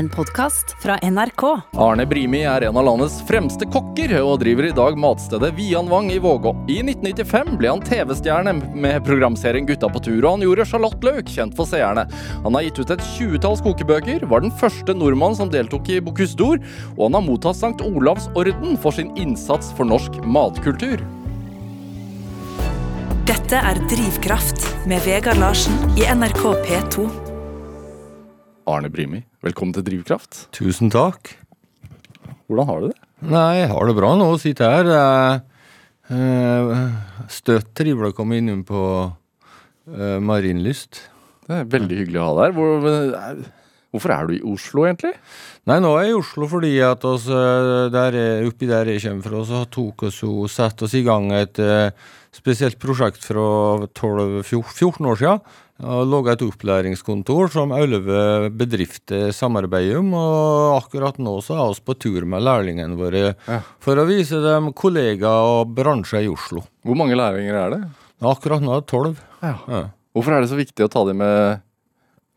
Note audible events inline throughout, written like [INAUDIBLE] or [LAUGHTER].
en podkast fra NRK. Arne Brimi er en av landets fremste kokker, og driver i dag matstedet Vianvang i Vågå. I 1995 ble han TV-stjerne med programserien Gutta på tur, og han gjorde sjalottløk kjent for seerne. Han har gitt ut et tjuetalls kokebøker, var den første nordmann som deltok i Bocuse d'Or, og han har mottatt St. Olavs orden for sin innsats for norsk matkultur. Dette er Drivkraft med Vegard Larsen i NRK P2. Arne Brimi, velkommen til Drivkraft. Tusen takk. Hvordan har du det? Nei, jeg har det bra nå. Sitter her. Er eh, støtt trivelig å komme innom på eh, Marienlyst. Det er veldig hyggelig å ha deg her. Hvor, hvorfor er du i Oslo, egentlig? Nei, nå er jeg i Oslo fordi at oss, eh, der er, oppi der jeg kommer fra, så tok oss og satt oss i gang et eh, spesielt prosjekt fra 12-14 år siden. Og laga et opplæringskontor som elleve bedrifter samarbeider om. Og akkurat nå så er vi på tur med lærlingene våre Ja. for å vise dem kollegaer og bransjer i Oslo. Hvor mange lærlinger er det? Akkurat nå er det tolv. Ja. Ja. Hvorfor er det så viktig å ta dem med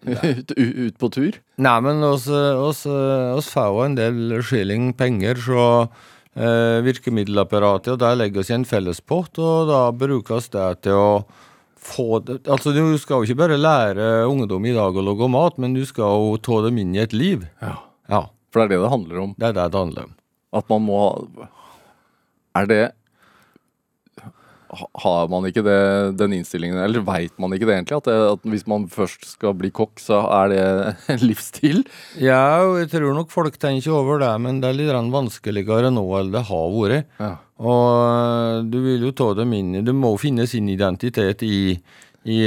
ut, ut på tur? Nei, men oss, oss, oss får jo en del skilling penger fra eh, virkemiddelapparatet, og der legger vi i en fellespott, og da brukes det til å få det Altså, du skal jo ikke bare lære ungdom i dag å lage mat, men du skal jo ta dem inn i et liv. Ja. Ja, For det er det det handler om. det er det det handler om. At man må Er det Har man ikke det, den innstillingen, eller veit man ikke det egentlig? At, det, at hvis man først skal bli kokk, så er det en [LAUGHS] livsstil? Ja, jeg tror nok folk tenker over det, men det er litt vanskeligere nå enn det har vært. Ja. Og du vil jo ta dem inn Du må finne sin identitet i, i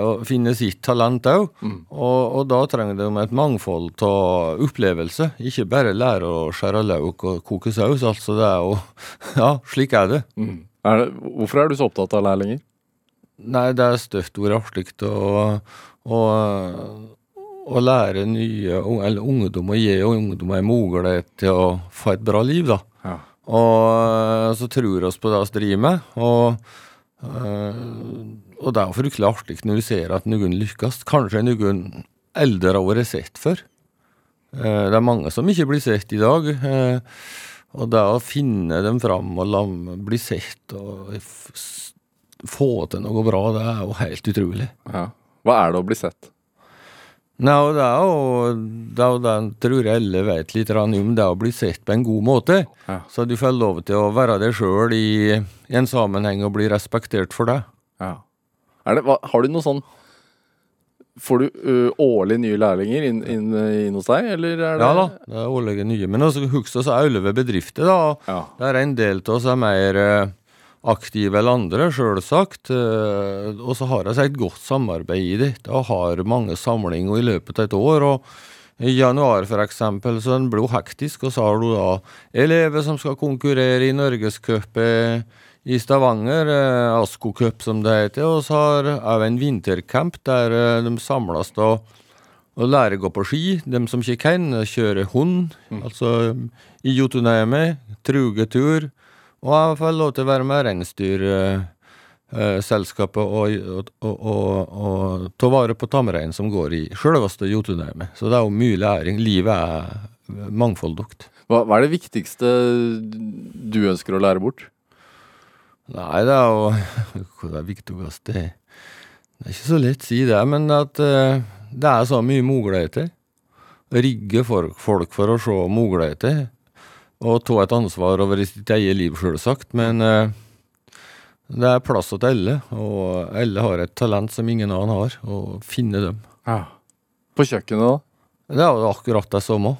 å finne sitt talent òg. Og, og da trenger de et mangfold av opplevelse. Ikke bare lære å skjære løk og koke saus. Altså, det er jo [LAUGHS] Ja, slik er det. Mm. Er det. Hvorfor er du så opptatt av lærlinger? Nei, det er støtt vært artig å, å, lære nye eller ungdom å gi ungdom en mulighet til å få et bra liv, da. Ja. Og så tror oss på det vi driver med. Og, øh, og det er jo fryktelig artig når du ser at noen lykkes. Kanskje noen eldre har vært sett før. Eh, Det er mange som ikke blir sett i dag. Og det å finne dem fram og la dem bli sett og få til noe bra, det er jo helt utrolig. Ja. Hva er det å bli sett? Nei, og det er jo det, er jo det tror jeg alle vet litt om, det er å bli sett på en god måte. Ja. Så du får lov til å være deg sjøl i, i en sammenheng og bli respektert for det. Ja. Er det hva, har du noe sånn Får du ø, årlig nye lærlinger inn, inn, inn hos deg, eller er det Ja da, det er årlige nye. Men også, husk oss er elleve bedrifter, da. Ja. Det er en del av oss er mer eh, aktive enn andre, sjølsagt. Og så har vi et godt samarbeid i dette, og har mange samlinger i løpet av et år. og i januar for eksempel, så den blir jo hektisk, og så har du da elever som skal konkurrere i Norgescup eh, i Stavanger, eh, Asko Cup som det heter, og så har òg en vintercamp der eh, de samles da og lærer å gå på ski. De som ikke kan, kjøre hund, altså i Jotunheimet, trugetur, og jeg får lov til å være med reinsdyrselskapet og, og, og, og, og ta vare på tamreinen som går i sjølveste Jotunheimet. Så det er jo mye læring. Livet er mangfoldig. Hva, hva er det viktigste du ønsker å lære bort? Nei, det [LAUGHS] er jo Hva er viktigst? Det, det er ikke så lett å si det, men at eh, det er så mye muligheter. Rigge folk for å se muligheter. Og ta et ansvar over sitt eget liv, sjølsagt. Men eh, det er plass til alle, og alle har et talent som ingen annen har, og finne dem. På kjøkkenet, da? Det er jo akkurat det samme.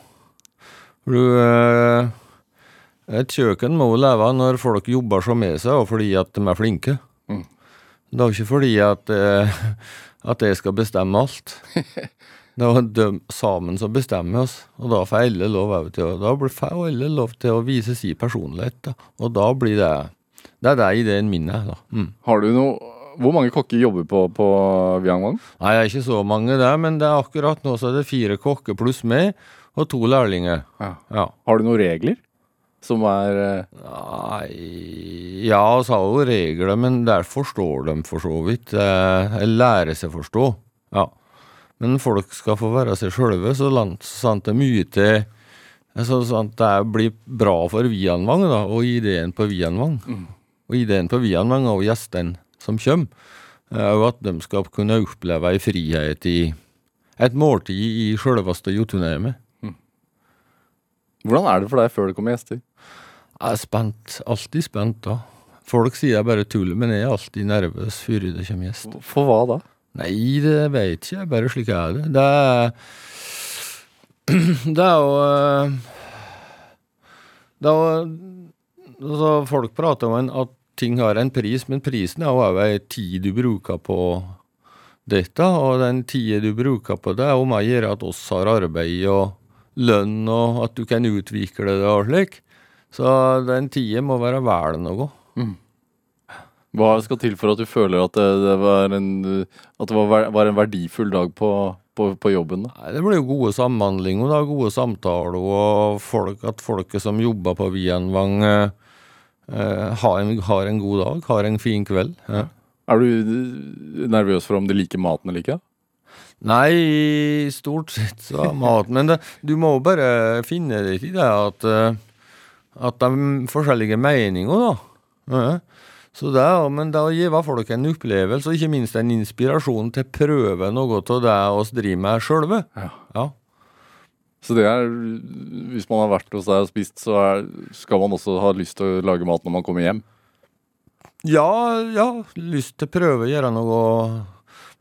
Du, eh, et kjøkken må leve når folk jobber så med seg, og fordi at de er flinke. Mm. Det er ikke fordi at, eh, at jeg skal bestemme alt. [LAUGHS] Det er de sammen som bestemmer oss, og da får alle lov til å, da får alle lov til å vise sin personlighet. Da. Og da blir det Det er det ideen min er, da. Mm. Har du noe Hvor mange kokker jobber på, på Viangwang? Nei, det er ikke så mange der, men det er akkurat nå så er det fire kokker pluss meg, og to lærlinger. Ja. Ja. Har du noen regler som er eh, Nei Ja, vi har jo regler, men der forstår de for så vidt. Eh, Eller lærer seg å forstå. Ja. Men folk skal få være seg sjølve, så sant det mye til så sant det blir bra for Vianvang da, og ideen på Vianvang. Og ideen på Vianvang og gjestene som kommer, er jo at de skal kunne oppleve ei frihet i et måltid i sjølveste Jotunheimet. Hvordan er det for deg før det kommer gjester? Jeg er spent. Alltid spent, da. Folk sier jeg bare tuller, men jeg er alltid nervøs før det kommer gjest. For hva da? Nei, det vet ikke jeg. Bare slik er det. Det er [CLEARS THROAT] Det er jo eh, Det er jo altså, Folk prater om en, at ting har en pris, men prisen er jo òg ei tid du bruker på dette. Og den tida du bruker på det, er å gjøre at oss har arbeid og lønn, og at du kan utvikle det og slik. Så den tida må være vel noe. Hva skal til for at du føler at det, det, var, en, at det var, var en verdifull dag på, på, på jobben? Da? Nei, Det blir jo gode samhandlinger, da, gode samtaler, og folk, at folket som jobber på Vianvang, eh, eh, har, en, har en god dag, har en fin kveld. Ja. Er du nervøs for om de liker maten eller ikke? Nei, stort sett så er mat, men det, du må bare finne deg i det at, eh, at er forskjellige meninger, da. Så det, men det å gi folk en opplevelse, og ikke minst en inspirasjon til å prøve noe av det vi driver med sjølve. Ja. Ja. Så det er, hvis man har vært hos deg og spist, så er, skal man også ha lyst til å lage mat når man kommer hjem? Ja, ja, lyst til å prøve å gjøre noe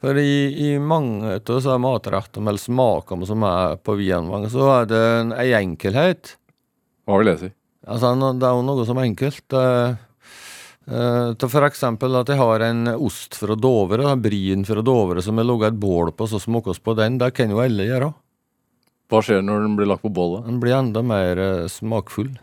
For i, i mange av disse matrettene eller smakene som er på Vienvang, så er det en, en enkelhet. Hva vil det si? Altså, det er jo noe som er enkelt. eh, for eksempel at jeg har en ost fra Dovre, en brien fra Dovre, som jeg lager et bål på, så smaker vi på den. Det kan jo alle gjøre. Hva skjer når den blir lagt på bålet? Den blir enda mer eh, smakfull.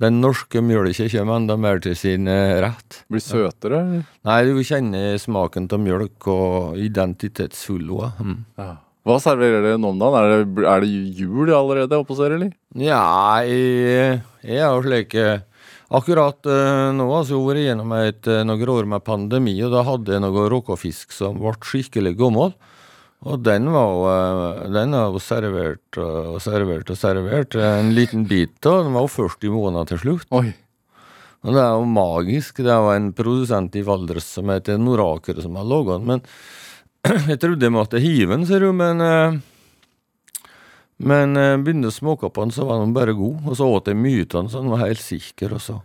Den norske mjølka kommer enda mer til sin eh, rett. Blir søtere? Nei, du kjenner smaken av mjølk og identitetsfull Mm. Mm. Hva serverer dere nå om dagen? Er det, er det jul allerede hos dere, eller? Ja, jeg, jeg er jo slik eh, Akkurat eh, nå har vi jeg vært gjennom et, noen år med pandemi, og da hadde jeg noe råkåfisk som ble skikkelig gammel. Og den var eh, den er jo servert og servert og servert. En liten bit av den var jo 40 måneder til slutt. Oi. Og det er jo magisk. Det var en produsent i Valdres som heter Noraker som har laga den. Men [CLEARS THROAT] jeg trodde jeg måtte hive den, ser du. Men eh, men eh, begynte å smake på den, så var den bare god. Og så åt jeg mye av den, så den var helt sikker. Og så.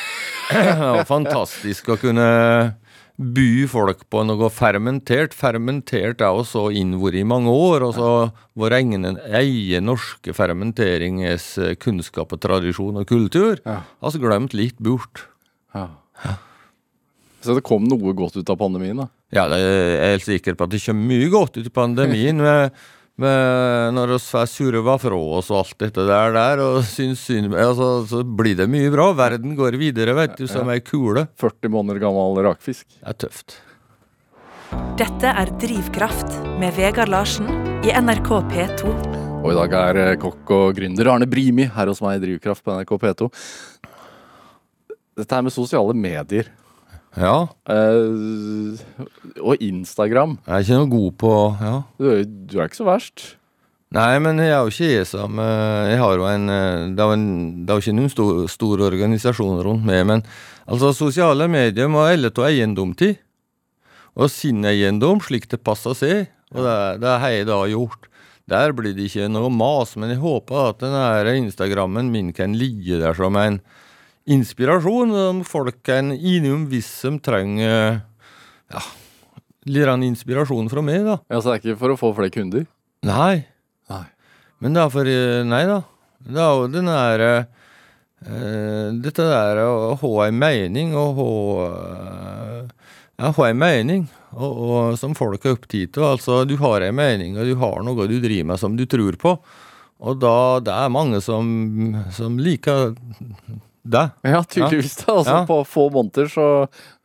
[CLEARS THROAT] det var fantastisk å kunne by folk på noe fermentert. Fermentert er jo så innvor i mange år, og så vår egen egen norske fermenteringens eh, kunnskap og tradisjon og kultur. Ja. Altså glemt litt bort. Ja. Så det kom noe godt ut av pandemien, da? Ja, jeg er helt sikker på at det kommer mye godt ut av pandemien. [LAUGHS] med når vi får surva fra oss og alt dette der, der og syns synd altså, Så blir det mye bra. Verden går videre, vet du, som ei kule. 40 måneder gammel rakfisk. Det er tøft. Dette er Drivkraft med Vegard Larsen i NRK P2. Og i dag er eh, kokk og gründer Arne Brimi her hos meg i Drivkraft på NRK P2. Dette her med sosiale medier Ja. eh, og Instagram Jeg er ikke noe god på Ja. du, er- du er ikke så verst. Nei, men jeg er jo ikke esam eh, Jeg har jo en eh, Det er jo, en, det er jo ikke noen stor, stor organisasjon rundt meg, men altså sosiale medier må alle ta eiendom til. Og sin eiendom, slik det passer seg. Og det, det har jeg da gjort. Der blir det ikke noe mas, men jeg håper at den her Instagrammen min kan ligge der som en inspirasjon, De folkene innom hvis de trenger ja, litt en inspirasjon fra meg, da. Ja, Så det er ikke for å få flere kunder? Nei. Nei. Men det er for eh, Nei da. Det er jo den der uh, Dette der å ha ei mening og ha eh, Ja, ha ei mening og, og som folk er opptatt av. Altså, du har ei mening, og du har noe du driver med som du tror på. Og da det er mange som, som liker det. Ja, tydeligvis. da. Altså, Ja. På få måneder så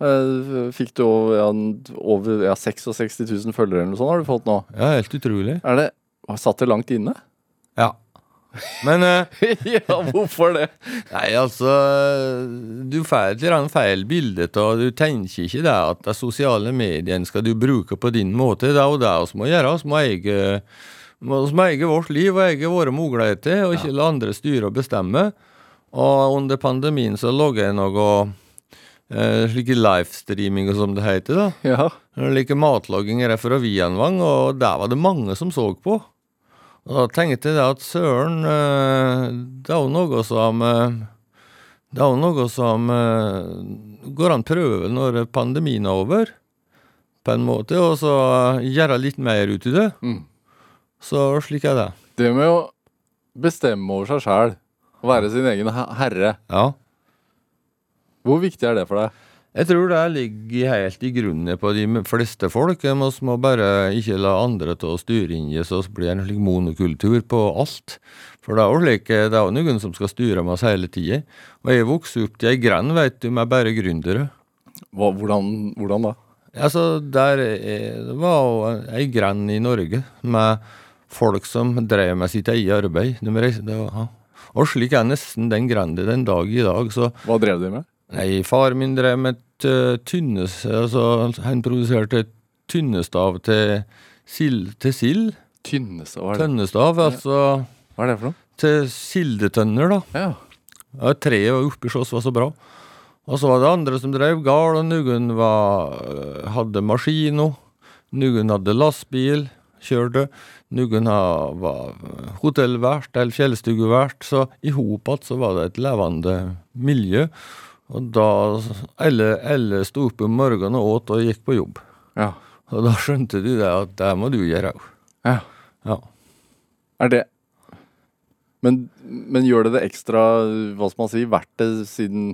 uh, fikk du over, ja, over ja, 66 000 følgere eller noe sånt har du fått nå. Ja, helt utrolig. Er det Satt det langt inne? Ja. Men uh, [LAUGHS] ja, hvorfor det? Nei, altså Du får et eller annet feil bilde av Du tenker ikke det at de sosiale mediene skal du bruke på din måte. Det er jo det vi må gjøre. Vi må eie, vi må eie vårt liv og eie våre muligheter, og ikke la andre styre og bestemme. Og under pandemien så logga jeg noe eh, slike livestreaming, som det heter. da. Ja. Like matlaging rett fra Vianvang, og der var det mange som så på. Og da tenkte jeg at søren, eh, det er jo noe som eh, Det er jo noe som eh, går an å prøve når pandemien er over, på en måte, og så gjøre litt mer ut i det. Mm. Så slik er det. Det med å bestemme over seg sjæl, være sin egen herre, Ja. hvor viktig er det for deg? Jeg tror det ligger helt i grunnen på de fleste folk. Vi må bare ikke la andre til å styre inn i så blir det en slik monokultur på alt. For det er jo slik, det er jo noen som skal styre med oss hele tida. Og jeg vokste opp til ei grend, vet du, med bare gründere. Hvordan, hvordan da? Altså, der er, det var jo ei grend i Norge med folk som drev med sitt eget arbeid. De reiste, det var, ja. Og slik er nesten den grende den dag i dag. så Hva drev de med? Nei, far min drev med uh, tynnes... Altså, han produserte et tynnestav til sild. Til sild. Det? Tønnestav, altså Hva er det for noe? til sildetønner, da. Ja. Ja, treet var oppi hos var så bra. Og så var det andre som drev gard, og noen var, øh, hadde maskino. Noen hadde lastbil, kjørte. Noen var hotellvert eller fjellstugevert. Så i hop så var det et levende miljø. Og da Alle, alle sto opp om morgenen og åt og gikk på jobb. Ja. Og da skjønte de det at det må du gjøre òg. ja. Ja. Er det men, men gjør det det ekstra, hva skal man si, verdt det siden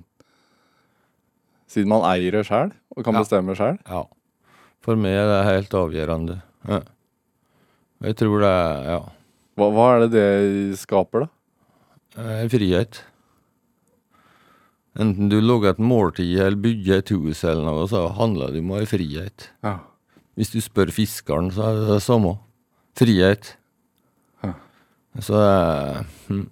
Siden man eier det sjøl og kan Ja. bestemme sjøl? Ja. For meg er det helt avgjørende. Ja. Jeg tror det ja, Hva, hva er det det skaper, da? eh, frihet. Enten du lager et måltid eller bygger et hus eller noe, så handler det om å ha frihet. Ja. Hvis du spør fiskeren, så er det det samme. Frihet. Ja. Så det er hm.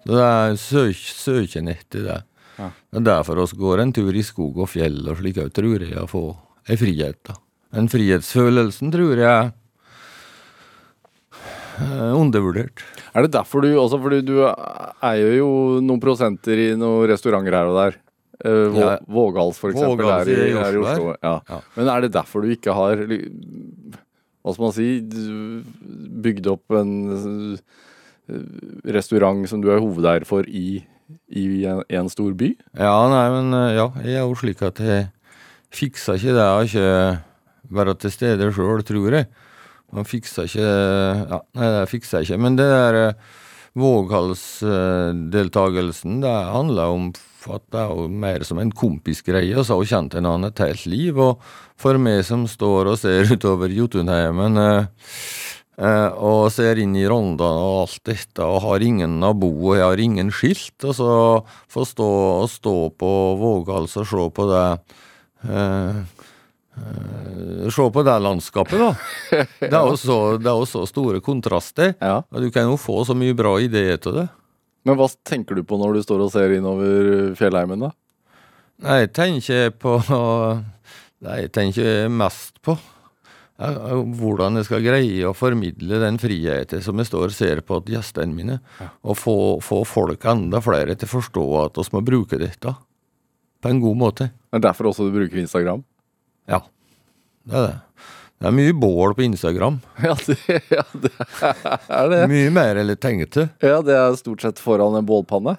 Så det er søk, søken etter det. Ja. Det er derfor vi går en tur i skog og fjell og slik òg, tror jeg, å få ei frihet. da. Den frihetsfølelsen tror jeg undervurdert. Er det derfor du også Fordi du eier jo noen prosenter i noen restauranter her og der. Eh, Vå, Ja. Vågals, for eksempel, Vågals her, i, her i Oslo. Ja. Ja. Men er det derfor du ikke har Hva skal man si Bygd opp en eh, restaurant som du er hovedeier for i, i en, en stor by? Ja, nei, men eh, ja, jeg er jo slik at jeg fikser ikke det å ikke være til stede sjøl, tror jeg. Man fikser ikke Ja, nei, det fiksa ikke. Men det der eh, Våghalsdeltagelsen, det handler om at det er jo mer som en kompisgreie. Så har kjent hverandre et helt liv. Og for meg som står og ser [LAUGHS] utover Jotunheimen eh, Eh, og ser inn i Rondane og alt dette, og har ingen nabo, og jeg har ingen skilt. Og så få stå stå på Våghals og se på det Se på det landskapet, da. [LAUGHS] Det er jo så, det er jo så store kontraster. Ja. Du kan jo få så mye bra ideer til det. Men hva tenker du på når du står og ser innover fjellheimen, da? Nei, jeg tenker på Nei, jeg tenker mest på eh, hvordan jeg skal greie å formidle den friheten som jeg står og ser på til gjestene mine. Og få, få folk, enda flere, til å forstå at vi må bruke dette på en god måte. Det er derfor også du bruker Instagram? Ja, det er det. Det er mye bål på Instagram. [LAUGHS] Ja, det, ja, det er det. Mye mer enn jeg tenkte. Ja, det er stort sett foran en bålpanne.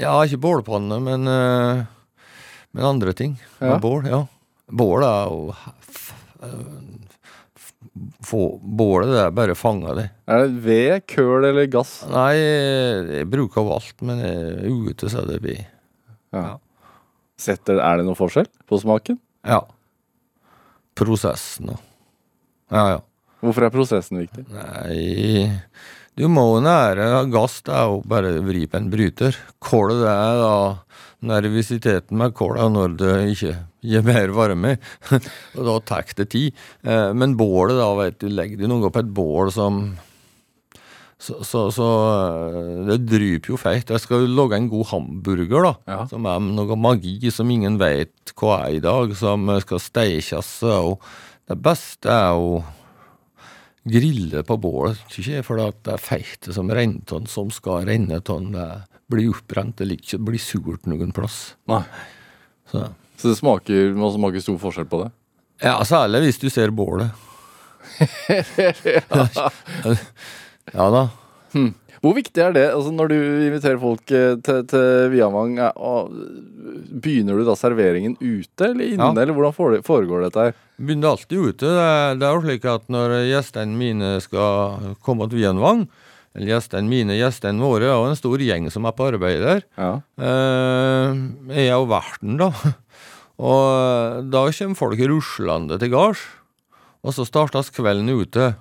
Ja, ikke bålpanne, men, eh, men andre ting. Ja. Bål, ja. Bål er jo få, Bålet det er bare fanga det. Er det ved, køl eller gass? Nei, jeg bruker jo alt, men ute så er det blir Ja. Setter, er det noe forskjell på smaken? Ja. Prosessen og Ja, ja. Hvorfor er prosessen viktig? Nei Du må jo nære Gass det er jo bare å vri på en bryter. Kål det er da nervøsiteten med kål er når det ikke gir mer varme. [LAUGHS] og da tar det tid. Eh, men bålet, da, vet du, legger du noe på et bål som Så, så, så eh, det dryper jo feit. Jeg skal jo lage en god hamburger, da. Ja. Som er noe magi som ingen vet hva er i dag, som skal steikes. Og det beste er å grille på bålet, ikke for det er feitet som renner tonn, som skal renne tonn. Det blir oppbrent, det liker ikke å bli surt noen plass. Nei. Så. Så det smaker, man smaker stor forskjell på det? Ja, særlig hvis du ser bålet. [LAUGHS] ja da. Hvor viktig er det altså når du inviterer folk eh, til, til Viamang? eh, Begynner du da serveringen ute eller inne, Ja. eller hvordan foregår dette her? Begynner alltid ute. Det er, jo slik at når gjestene mine skal komme til Vianvang, eller gjestene mine, gjestene våre, er jo en stor gjeng som er på arbeid der. Ja. Eh, er jo verten, da. [LAUGHS] Og da kommer folk ruslende til gards. Og så startes kvelden ute.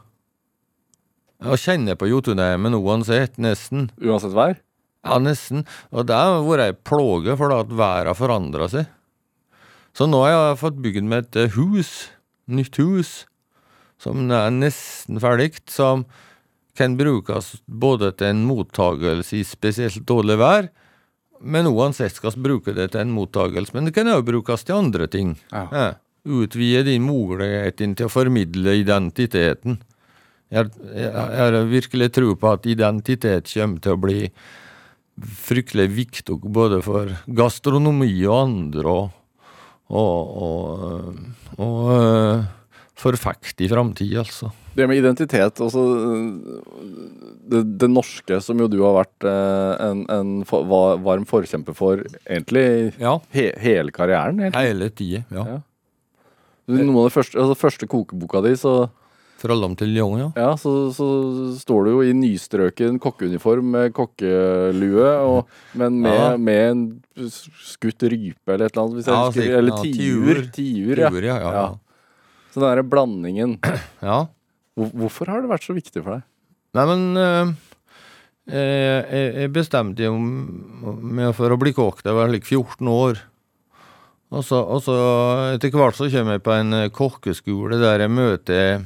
Og kjenner på Jotunheimen uansett, nesten. Uansett vær? Ja, nesten. Og det har vært ei plage, for da at været har forandra seg. Så nå har jeg fått bygd meg et eh, hus, nytt hus, som er nesten ferdig, som kan brukes både til en mottagelse i spesielt dårlig vær, men uansett skal vi bruke det til en mottagelse. Men det kan òg brukes til andre ting. Ja. Ja. Utvide din mulighet til å formidle identiteten. Jeg, har virkelig tro på at identitet kommer til å bli fryktelig viktig både for gastronomi og andre, og, og, og, og øh, forfekte i framtida, altså. Det med identitet, altså det, det norske, som jo du har vært eh, en, en for, varm forkjemper for egentlig Ja. he, hele karrieren. Egentlig. Hele tida. Ja. Ja. Noen av de første, altså første kokeboka di, så, Fra lam til ljong, ja. ja, så, så står du jo i nystrøken kokkeuniform med kokkelue, og, men [LAUGHS] med, Ja. med en skutt rype eller et eller annet. Hvis jeg Ja, husker, eller ja, tiur. tiur. Tiur, ja. Ja. Så den derre blandingen [CLEARS THROAT] ja. Hvorfor har det vært så viktig for deg? Nei, men øh, jeg, jeg- bestemte meg for å bli kokk da jeg var like 14 år. Og så, og så etter hvert så kommer jeg på en eh, kokkeskole der jeg møter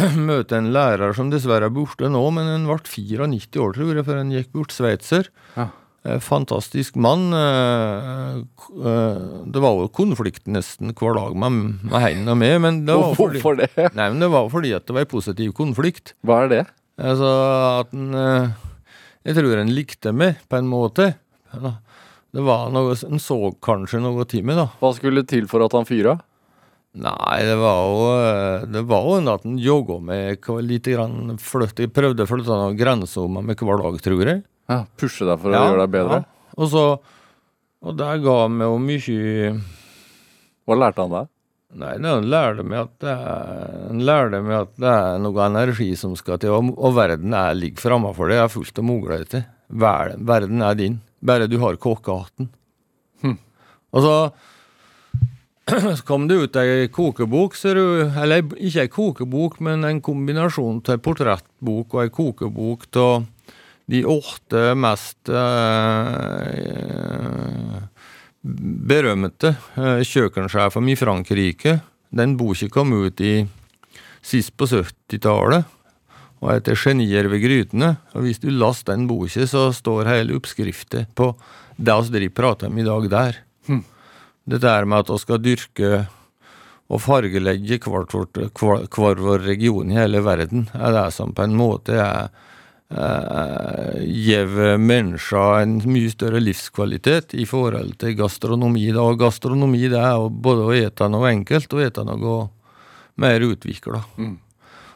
[CLEARS THROAT] møter en lærer som dessverre er borte nå, men han ble 94 år, tror jeg, før han gikk bort. Sveitser. Ja. Eh, Fantastisk mann. eh, eh, Det var jo konflikt nesten hver dag med, med han og meg, men det [LAUGHS] var fordi, Hvorfor det? nei, men det var fordi at det var en positiv konflikt. Hva er det? Altså at han Jeg tror han likte meg, på en måte. Det var noe Han så kanskje noe til meg, da. Hva skulle til for at han fyra? Nei, det var jo eh, Det var jo at han jogga med litt grann flytt, Jeg prøvde å flytte noen grenser om meg hver dag, tror jeg. Ja, pushe deg for å gjøre deg bedre? Ja. Og så Og det ga meg jo mye Hva lærte han deg? Nei, han lærte meg at det er, lærte meg at det er noe energi som skal til, og, og verden er ligger framafor det. er fullt av muligheter. Verden er din. Bare du har kokkehatten. Hm. Og så, [CLEARS THROAT] så kom det ut ei kokebok, ser du. Eller ikke ei kokebok, men en kombinasjon av ei portrettbok og ei kokebok av de åtte mest eh, berømte eh, kjøkkensjefen i Frankrike. Den boka kom ut i sist på 70-tallet og heter 'Genier ved grytene'. Og Hvis du laster den boka, så står hele oppskriften på det vi prater om i dag, der. Dette er med at vi skal dyrke og fargelegge hver, vår region i hele verden, er det som på en måte er eh, gir mennesker en mye større livskvalitet i forhold til gastronomi. Da. Gastronomi det er både å ete noe enkelt og ete noe mer utvikla. Mm.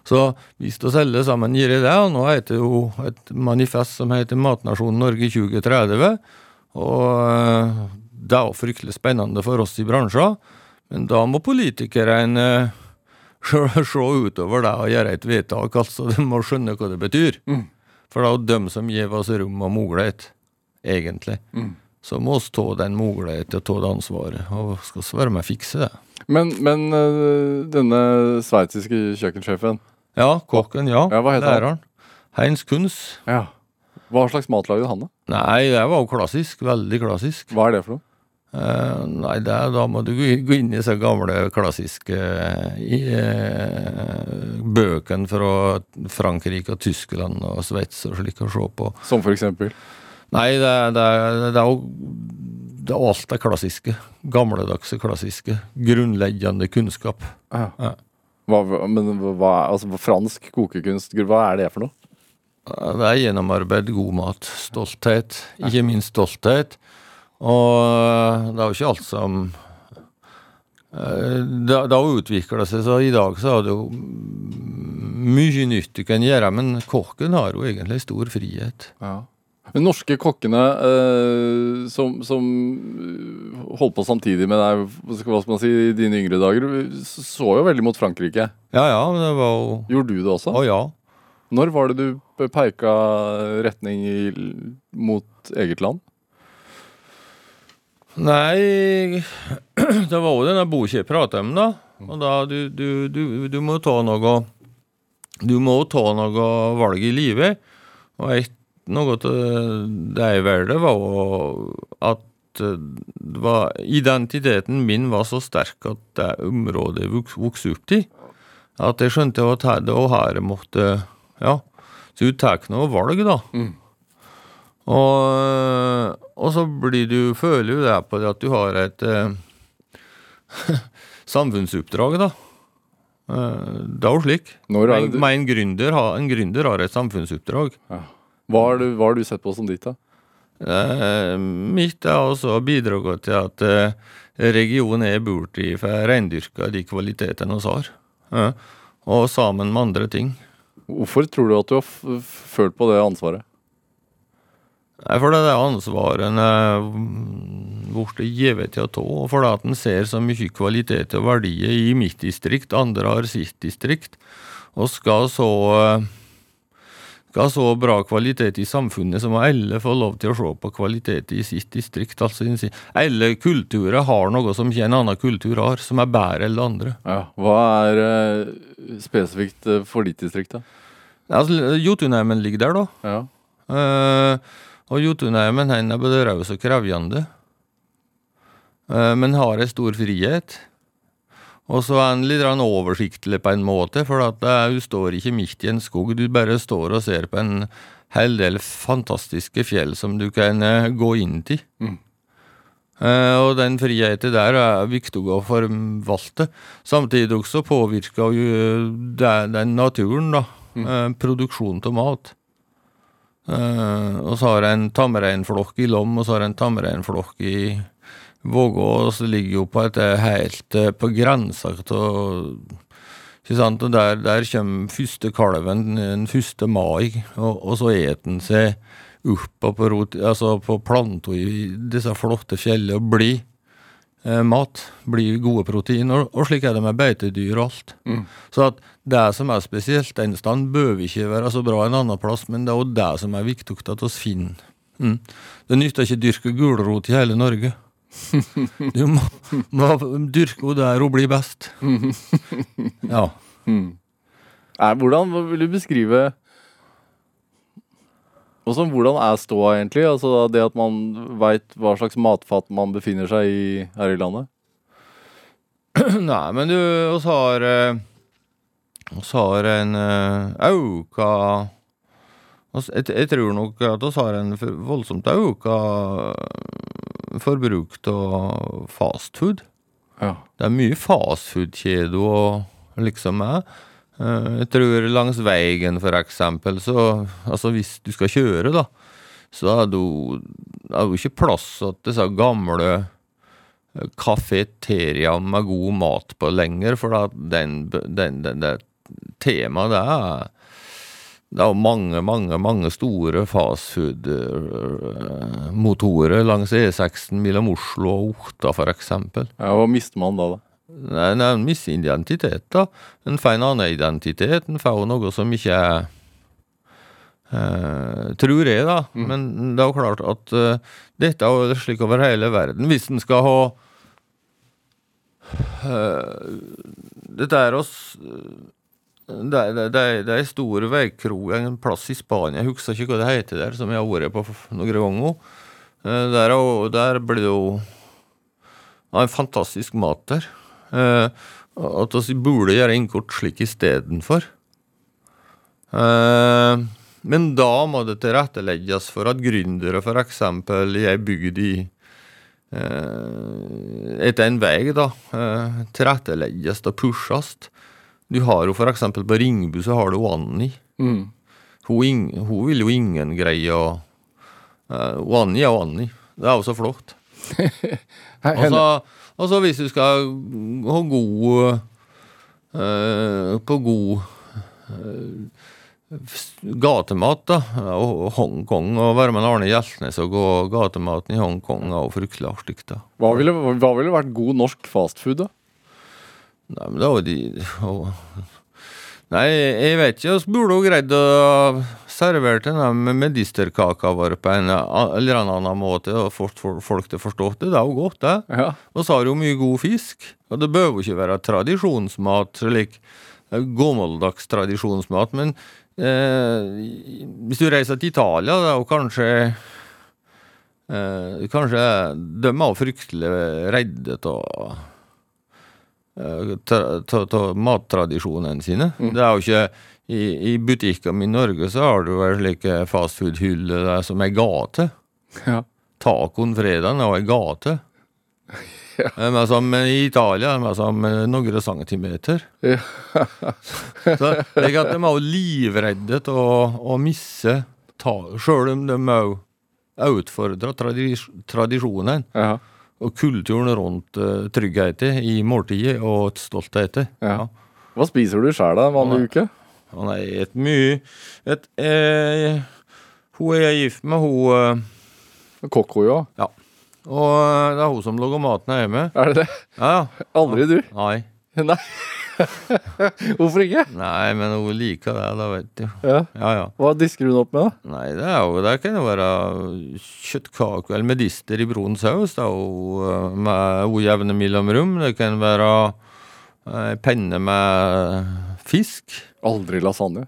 Så hvis vi alle sammen gir det, og nå heter det jo et manifest som heter Matnasjonen Norge 2030, og eh, det er jo fryktelig spennende for oss i bransjen, men da må politikerne eh, [LAUGHS] se, utover det og gjøre et vedtak, altså de må skjønne hva det betyr. Mm. For det er jo dem som gir oss rom og mulighet, egentlig. Mm. Så må vi ta den muligheten og ta det ansvaret, og skal vi være med å fikse det. Men, men øh, denne sveitsiske kjøkkensjefen Ja, kokken, ja. Ja, hva heter han? Heinz Kunz. ja. Hva slags mat lagde han, da? Nei, det var jo klassisk. Veldig klassisk. Hva er det for noe? Eh, nei, det, da må du gå inn i disse gamle, klassiske eh, bøkene fra Frankrike og Tyskland og Sveits og slik å se på. Som for eksempel? Nei, det, det, det er jo det er alt det klassiske. Gamledagse, klassiske. Grunnleggende kunnskap. Ja. Ja. Hva, men hva er altså, fransk kokekunst, hva er det for noe? Det er gjennomarbeid, god mat. Stolthet. Ikke minst stolthet. Og det er jo ikke alt som eh, Det har utvikla seg, så i dag så er det jo mye nytt du kan gjøre, men kokken har jo egentlig stor frihet. Ja. Men norske kokkene eh, som, som holdt på samtidig med deg, hva skal man si, i dine yngre dager, så jo veldig mot Frankrike. Ja ja, det var jo Gjorde du det også? Å ja. Når var det du peika retning mot eget land? Nei, [CLEARS THROAT] det var jo denne boka jeg pratet om, da. Og da du, du, du, du må ta noe Du må ta noe valg i livet. Og et, noe av det jeg valgte, var jo at det var, identiteten min var så sterk at det området jeg voks- vokste opp i, at jeg skjønte at her, det og her måtte Ja. Så du tar noe valg, da. Mm. Og, og så blir du, føler du det på at du har et eh, [LAUGHS] samfunnsoppdrag, da. Eh, det er jo slik. Når er det du, men en, gründer har, en gründer har et samfunnsoppdrag. hva, har du, hva har du sett på som ditt, da? Eh, mitt er også å bidra til at eh, regionen er bor i får reindyrka de kvalitetene vi har. Eh, og sammen med andre ting. Hvorfor tror du at du har følt på det ansvaret? Nei, for det er ansvaret en er blitt gitt til å ta, og fordi at en ser så mye kvalitet og verdier i mitt distrikt, andre har sitt distrikt, og skal så eh, skal så bra kvalitet i samfunnet, så må alle få lov til å se på kvalitet i sitt distrikt. Altså, alle kulturer har noe som ikke en annen kultur har, som er bedre enn andre. Ja. Hva er eh, spesifikt eh, for ditt distrikt, da? Altså, Jotunheimen ligger der, da. Ja. Eh, og Jotunheimen han er både raus og krevjende, eh, men har en stor frihet. Og så er han litt oversiktlig på en måte, for at eh, du står ikke midt i en skog, du bare står og ser på en hel del fantastiske fjell som du kan eh, gå inn til. Mm. Eh, og den friheten der er viktig å forvalte. Samtidig også påvirker jo den naturen, da. Eh, produksjon av mat. Eh, og så har jeg en tamreinflokk i Lom, og så har jeg en tamreinflokk i Vågå, og så ligger jo på et helt eh, på grensa sant? Og der, der kommer første kalven den første mai, og, og så eter den seg opp på, rot, altså på planta i disse flotte fjellene og blir mat. Blir gode proteiner. Og, slik er det med beitedyr og alt. Mm. Så at det som er spesielt en stand, bør ikke være så bra en annen plass, men det er jo det som er viktig at vi finner. Mm. Det nytter ikke å dyrke gulrot i hele Norge. [LAUGHS] Du må, må dyrke henne der hun blir best. [LAUGHS] Ja. Mm. Er, hvordan vil du beskrive også, Hvordan er ståa egentlig? Altså Det at man veit hva slags matfat man befinner seg i her i landet? [CLEARS THROAT] Nei, men du, oss har eh, oss har en eh, auka jeg, tror nok at oss har en voldsomt auka forbruk av fastfood. Ja. Det er mye fastfood-kjeder og liksom er. Eh, Jeg tror langs veien, for eksempel, så Altså hvis du skal kjøre, da, så er det jo, ikke plass til disse gamle eh, kafeteriaene med god mat på lenger, for den, den, den, det temaet det er det er jo mange, mange mange store fastfood-motorer langs E6 mellom Oslo og Otta, eksempel. ja, Hva mister man da, da? Nei, en mister identitet, da. En får en annen identitet. En får noe som ikke er eh, Tror jeg, da. Men det er jo klart at eh, dette er jo slik over hele verden. Hvis en skal ha eh, Dette er oss det er, det, er, det er en stor veikro en plass i Spania, jeg husker ikke hva det heter der, som jeg har vært på noen ganger. Eh, Der, er der blir det jo har en fantastisk mat der. Eh, at vi burde gjøre innkort slik istedenfor. Eh, men da må det tilrettelegges for at gründere f.eks. i ei bygd i eh, etter en vei da, eh, tilrettelegges og pushes. Du har jo f.eks. på Ringbu så har du Anni. Mm. Hun, hun vil jo ingen greie å uh, Anni er Anni. Det er jo så flott. [LAUGHS] Altså, altså hvis du skal ha god øh, På god øh, gatemat, da. Og Hongkong og være med Arne Hjeltnes og gå gatematen i Hongkong er fryktelig artig, da. Hva ville, hva ville vært god norsk fastfood, da? Nei, men det var de å- Nei, jeg vet ikke. Vi burde jo greid å servere den med medisterkaka vår på en eller annen måte og folk det. Det er jo godt, det. Ja. Og så har du jo mye god fisk. Og det behøver ikke være tradisjonsmat, slik eh, gammeldags tradisjonsmat, men eh, hvis du reiser til Italia, det er jo kanskje eh, Kanskje de er fryktelig redde av av mattradisjonene sine. Det er jo ikke i, I butikkene i Norge så har du vel slike fastfood-hyller som ei gate. Ja. Tacoen fredagen er ei gate. [LAUGHS] Eh, Men som i Italia er det som noen centimeter. [LAUGHS] Ja. Så de er jo livredde til å, å misse ta, Sjøl om de òg utfordrer tradis, tradisjonen Ja. og kulturen rundt uh, tryggheten i måltidet og stoltheten. Ja. Hva spiser du sjøl, en vanlig uke? Han er et mye Vet, eh, Hun er jeg gift med, hun eh, Kokko, jo. Ja. Og eh, det er hun som lager maten hjemme. Er det det? Ja, ja. Aldri du? Nei. [LAUGHS] Nei. Hvorfor ikke? Nei, men hun liker det, da, vet du. Ja. Ja, ja. Hva disker hun opp med, da? Nei, det er jo Det kan jo være kjøttkake eller medister i brun saus. da, og, eh, med ujevne mellomrom. Det kan være eh, penne med fisk. Aldri lasagne.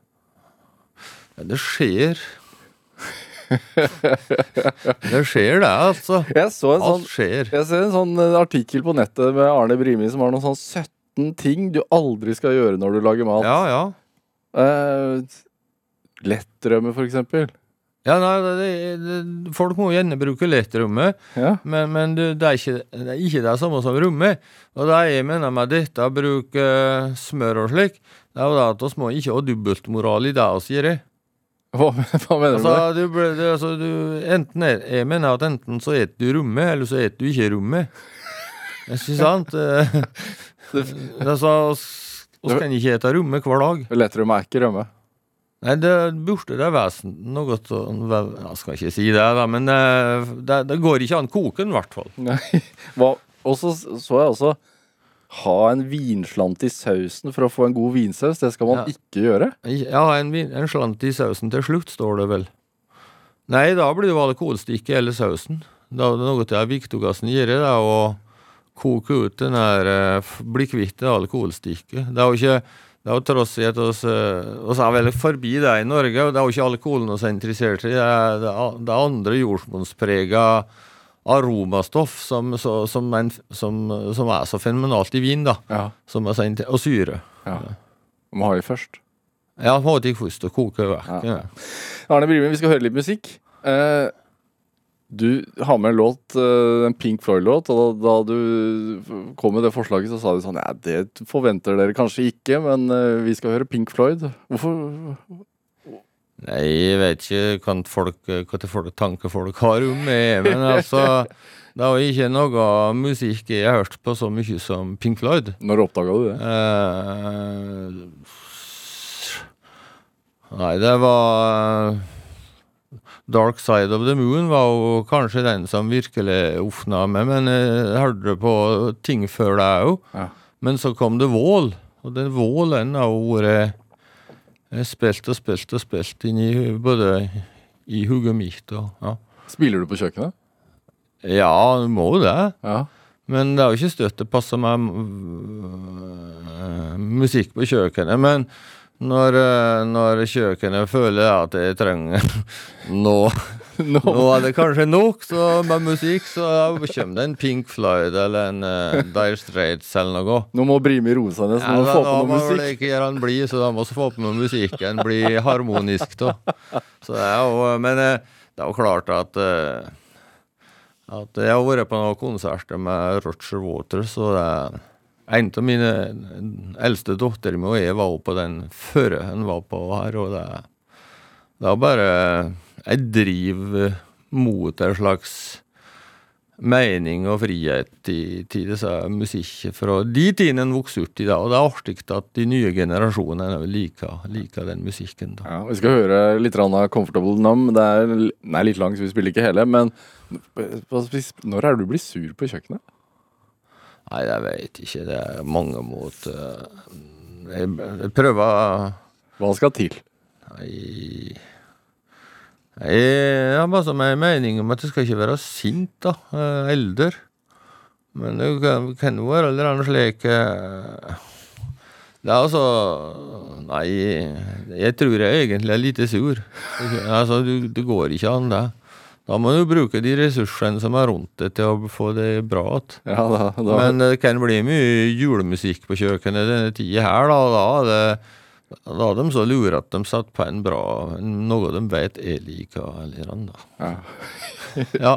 Ja, det skjer. [LAUGHS] det skjer, det, altså. Jeg så en sånn Alt skjer. Jeg ser en sånn eh, artikkel på nettet med Arne Brimi som har noen sånn 17 ting du aldri skal gjøre når du lager mat. Ja, ja. Eh, lettrømme, for eksempel. Ja, nei, det, det, Folk må gjerne bruke lettrømme, Ja. men, men det, det, er ikke, det er ikke det samme som rommet. Og det jeg mener med dette, å bruke smør og slik, det er jo det at vi må ikke ha dobbeltmoral i det vi gjør. Hva, [LAUGHS] hva mener Altså, du med det? du, altså, du, enten er, jeg mener at enten så et du rommet, eller så et du ikke rommet. Ikke sant? [LAUGHS] Eh, altså, vi kan ikke spise rommet hver dag. Lettrømme er ikke rømme. Nei, det burde det vesen noe sånn Jeg skal ikke si det, men eh, det, det går ikke an koken, i hvert fall. Nei. [LAUGHS] Og så så jeg også ha en vinslant i sausen for å få en god vinsaus. Det skal man Ja. ikke gjøre. Ja, en, vin- en slant i sausen til slutt, står det vel. Nei, da blir det jo alkoholstikket eller sausen. Da er det noe til det viktigste gjør, det er å koke ut den her eh, Bli kvitt det alkoholstikket. Det er jo ikke det er jo tross i at oss, eh, oss er vel forbi det i Norge, og det er jo ikke alkoholen vi er interessert i. Det det er, det er andre jordsmonnsprega aromastoff som, så, som, en, som, som er så fenomenalt i vin, da. Ja. Som så og syre. ja. Må ha det først. Ja, må ikke først og koke vekk. Ja. Ja. Arne Brimi, vi skal høre litt musikk. Eh, du har med en låt, eh, en Pink Floyd-låt, og da, da du kom med det forslaget, så sa du sånn Ja, det forventer dere kanskje ikke, men eh, vi skal høre Pink Floyd. Hvorfor Nei, jeg vet ikke hva folk, tanker folk har om meg, men altså [LAUGHS] Det jo ikke noe musikk jeg har hørt på så mye som Pink Floyd. Når oppdaga du det? Eh, nei, det var Dark Side of the Moon var jo kanskje den som virkelig ofna meg, men jeg hørte på ting før det òg. Ja. Men så kom det Vål, og den Vål den har vært eh, spilt og spilt og spilt inn i både i hodet mitt og ja. Spiller du på kjøkkenet? Ja, du må jo det. Ja. Men det er jo ikke støtt det passer meg øh, musikk på kjøkkenet. Men når, øh, når kjøkkenet føler at jeg trenger [LAUGHS] noe Nå, Nå er det kanskje nok så med musikk, så kommer det en Pink Floyd eller en uh, Dire Straits eller noe. nå må Brimi roe seg ned, så må ja, få på noe må vel musikk. ikke gjøre han blid, så da må vi få på noe musikken. Bli harmonisk, da. Så det er jo, men uh, det er jo klart at uh, At jeg har vært på noen konserter med Roger Waters, og det en av mine eldste datter og jeg var på den før han var på her, og det, det er bare Jeg driver mot en slags mening og frihet i, til disse musikk fra de tidene en vokste opp i da. Og det er artig at de nye generasjonene liker, liker den musikken. da. Ja, vi skal høre litt av Comfortable Numb. Det er, den er litt lang, så vi spiller ikke hele. Men når er det du blir sur på kjøkkenet? Nei, jeg veit ikke. Det er mange måter Jeg, jeg prøver Hva skal til? Jeg, jeg har bare som en mening om at jeg skal ikke være sint, da. eh, Eldre. Men det kan, jo være eller annet slik eh, Det er altså Nei, jeg tror jeg egentlig er lite sur. Altså, det går ikke an, det. Da må du bruke de ressursene som er rundt deg, til å få det bra igjen. Ja, da, da. Men det kan bli mye julemusikk på kjøkkenet denne tida her, da. Da det, da er de så lure at de satt på en bra Noe de vet jeg liker, eller annet. ja. Ja.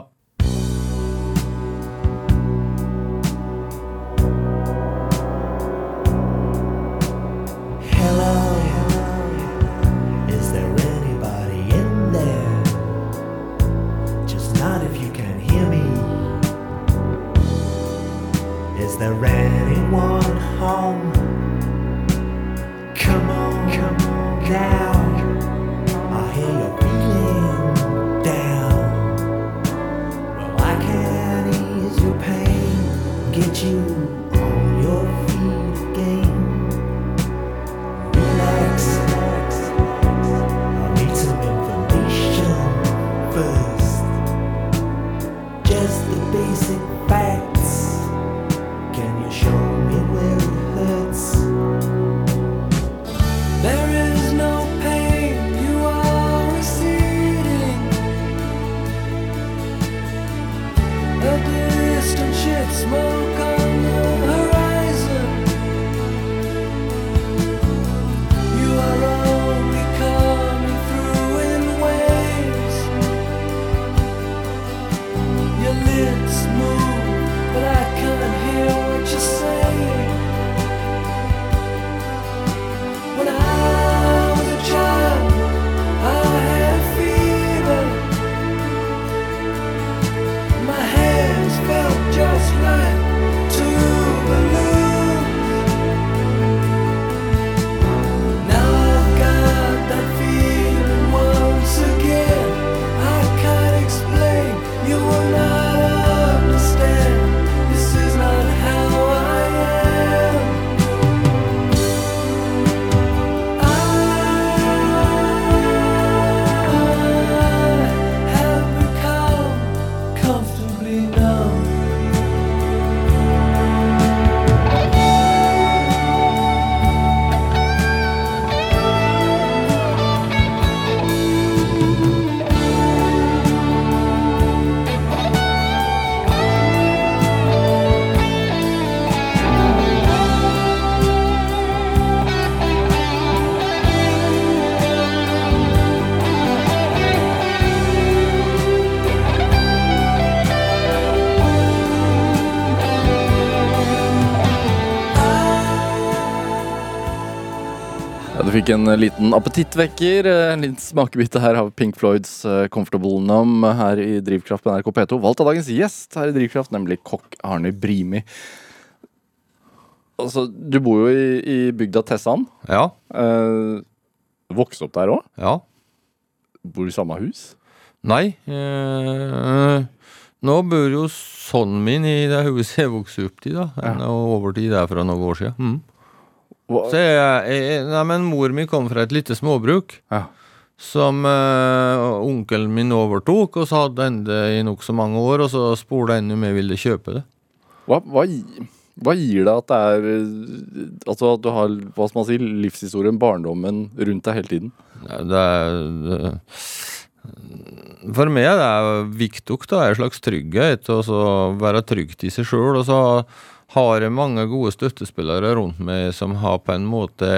は。Fikk en liten appetittvekker. En liten smakebit her av Pink Floyds eh, 'Comfortable Numb' her i Drivkraft på NRK P2. Valgt av dagens gjest her i Drivkraft, nemlig kokk Arne Brimi. Altså, du bor jo i, i bygda Tessan. Ja. Eh, vokste opp der òg? Ja. Bor du i samme hus? Nei. Eh, nå bor jo sønnen min i det huset jeg vokste opp i, da. Ja. Over til derfra noen år siden. Mm. Så jeg, jeg, nei, men mor mi kom fra et lite småbruk. Ja. som uh, onkelen min overtok, og så hadde han det i nokså mange år, og så spurte han om jeg ville kjøpe det. Hva, hva, hva gir det at det er Altså at du har hva skal man si, livshistorien, barndommen, rundt deg hele tiden? Ja, Det er det, For meg er det viktig da, en slags trygghet, så være trygt i seg sjøl. Og så har mange gode støttespillere rundt meg som har på en måte